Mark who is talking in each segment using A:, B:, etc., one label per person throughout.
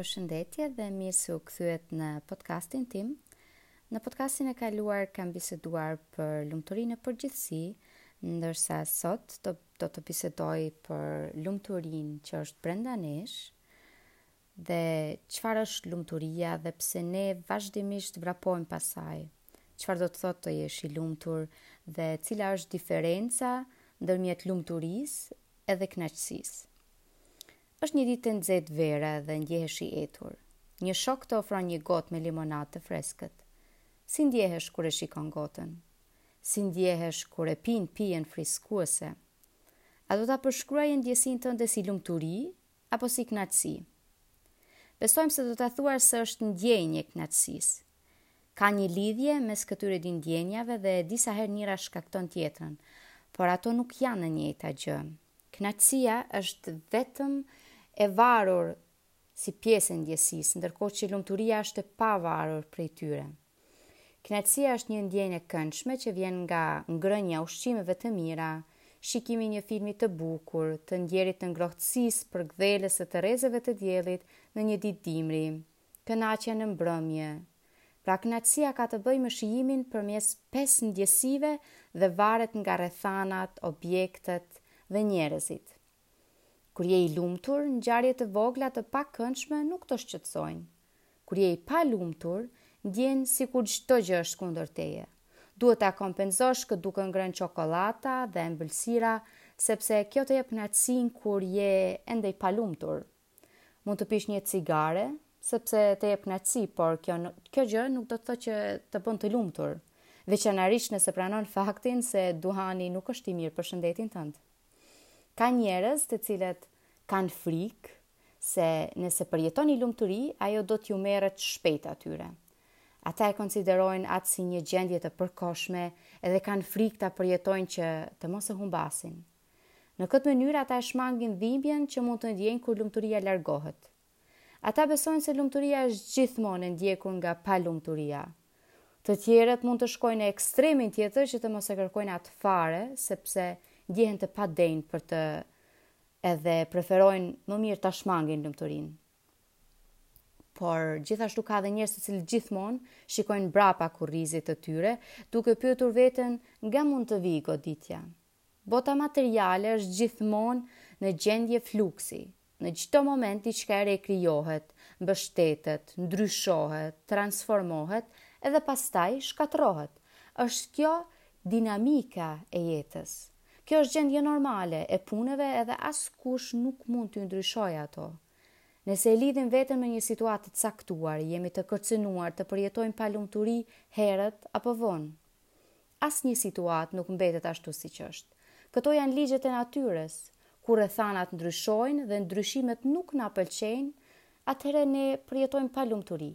A: Përshëndetje dhe mirë se u kthyet në podcastin tim. Në podcastin e kaluar kam biseduar për lumturinë në përgjithësi, ndërsa sot do, do të bisedoj për lumturinë që është brenda nesh dhe çfarë është lumturia dhe pse ne vazhdimisht vrapojmë pas saj. Çfarë do të thotë të jesh i lumtur dhe cila është diferenca ndërmjet lumturisë edhe kënaqësisë. Është një ditë e nxehtë vere dhe ndjehesh i etur. Një shok të ofron një gotë me limonadë të freskët. Si ndjehesh kur e shikon gotën? Si ndjehesh kur e pin pijen friskuese? A do ta përshkruaje ndjesinë tënde si lumturi apo si kënaqësi? Besojmë se do të thuash se është ndjenjë e kënaqësisë. Ka një lidhje mes këtyre dy ndjenjave dhe disa herë njëra shkakton tjetrën, por ato nuk janë e njëjta gjë. Kënaqësia është vetëm e varur si pjesë e ndjesisë, ndërkohë që lumturia është e pavarur prej tyre. Kënaqësia është një ndjenjë e këndshme që vjen nga ngrënia e ushqimeve të mira, shikimi i një filmi të bukur, të ndjerit të ngrohtësisë përkëdhelëse të rrezeve të diellit në një ditë dimri, Kënaqja në mbrëmje. Pra kënaqësia ka të bëjë me shijimin përmes pesë ndjesive dhe varet nga rrethanat, objektet dhe njerëzit. Kur je i lumtur, ngjarje të vogla të pakëndshme nuk të shqetësojnë. Kur je i palumtur, ndjen sikur çdo gjë është kundër teje. Duhet ta kompenzosh këtë duke ngrënë çokollata dhe ëmbëlsira, sepse kjo të jep kënaqësinë kur je ende i palumtur. Mund të pish një cigare, sepse të jep kënaqësi, por kjo, kjo gjë nuk do të thotë që të bën të lumtur, veçanërisht nëse pranon faktin se duhani nuk është i mirë për shëndetin tënd. Ka njerëz të cilët kanë frikë se nëse përjetoni lumturi, ajo do t'ju merret shpejt atyre. Ata e konsiderojnë atë si një gjendje të përkohshme edhe kanë frikë ta përjetojnë që të mos e humbasin. Në këtë mënyrë ata e shmangin dhimbjen që mund të ndjejnë kur lumturia largohet. Ata besojnë se lumturia është gjithmonë e ndjekur nga palumturia. Të tjerët mund të shkojnë në ekstremin tjetër që të mos e kërkojnë atë fare, sepse ndjehen të padenjë për të edhe preferojnë më mirë ta shmangin lumturinë. Por gjithashtu ka edhe njerëz të cilët gjithmonë shikojnë mbrapa kurrizit të tyre, duke pyetur veten nga mund të vijë goditja. Bota materiale është gjithmonë në gjendje fluksi, në çdo moment diçka e re krijohet, mbështetet, ndryshohet, transformohet edhe pastaj shkatërrohet. Është kjo dinamika e jetës. Kjo është gjendje normale e punëve edhe askush nuk mund t'i ndryshojë ato. Nëse e lidhim veten me një situatë të caktuar, jemi të kërcënuar të përjetojmë palumturi herët apo vonë. Asnjë situatë nuk mbetet ashtu siç është. Këto janë ligjet e natyrës. Kur rrethanat ndryshojnë dhe ndryshimet nuk na pëlqejnë, atëherë ne përjetojmë palumturi.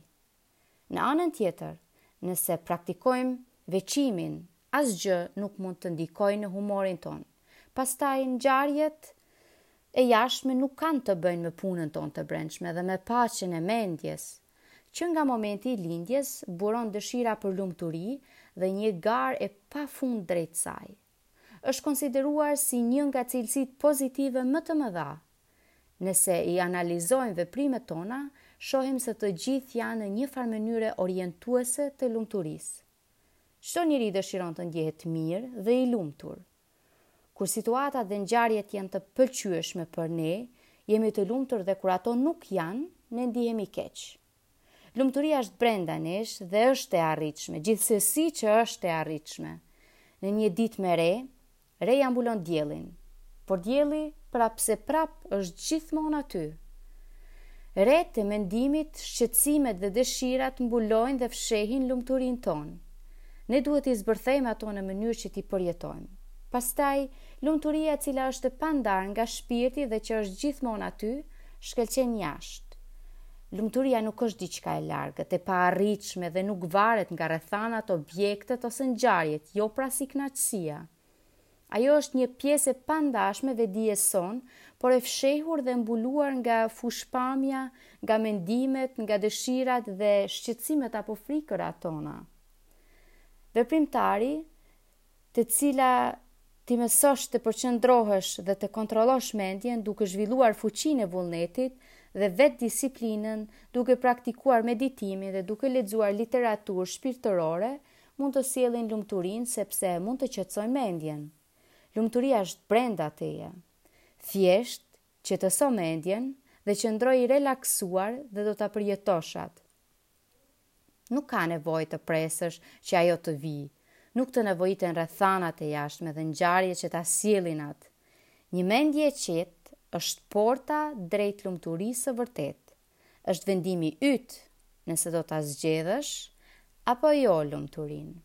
A: Në anën tjetër, nëse praktikojmë veçimin, asgjë nuk mund të ndikojë në humorin tonë. Pastaj, ngjarjet e jashtme nuk kanë të bëjnë me punën tonë të brendshme dhe me paqen e mendjes. Që nga momenti i lindjes buron dëshira për lumturi dhe një garë e pafund drejt saj. Është konsideruar si një nga cilësitë pozitive më të mëdha. Nëse i analizojmë veprimet tona, shohim se të gjithë janë në një farë mënyre orientuese të lumturisë. Çdo njeri dëshiron të ndjehet mirë dhe i lumtur. Kur situatat dhe ngjarjet janë të pëlqyeshme për ne, jemi të lumtur dhe kur ato nuk janë, ne ndihemi keq. Lumturia është brenda nesh dhe është e arritshme, gjithsesi që është e arritshme. Në një ditë me re, reja mbulon diellin, por dielli, prapëseprapë është gjithmonë aty. Retë e mendimit, shqetësimet dhe dëshirat mbulojnë dhe fshehin lumturinë tonë. Ne duhet t'i zbërthejmë ato në mënyrë që t'i përjetojmë. Pastaj, lumturia e cila është e pandarë nga shpirti dhe që është gjithmonë aty, shkëlqen jashtë. Lumturia nuk është diçka e largët, e paarritshme dhe nuk varet nga rrethanat, objektet ose ngjarjet, jo pra si kënaqësia. Ajo është një pjesë e pandashme e vetëdijes sonë, por e fshehur dhe mbuluar nga fushëpamja, nga mendimet, nga dëshirat dhe shqetësimet apo frikërat tona. Veprimtari, të cila t'i mësosh të përqendrohesh dhe të kontrollosh mendjen duke zhvilluar fuqinë e vullnetit dhe vetëdisiplinën, duke praktikuar meditimin dhe duke lexuar literaturë shpirtërore, mund të sjellin lumturinë sepse mund të qetësojnë mendjen. Lumturia është brenda teje. Thjesht, qetëso mendjen dhe qëndro i relaksuar dhe do ta përjetosh atë. Nuk ka nevojë të presësh që ajo të vijë. Nuk të nevojiten rrethanat e jashtme dhe ngjarjet që ta sjellin atë. Një mendje e qetë është porta drejt lumturisë së vërtetë. Është vendimi yt nëse do ta zgjedhësh apo jo lumturinë.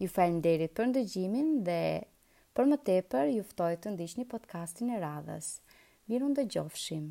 A: Ju faleminderit për ndëgjimin dhe për më tepër ju ftoj të ndiqni podcastin e radhës. Mirëundëgjofshim.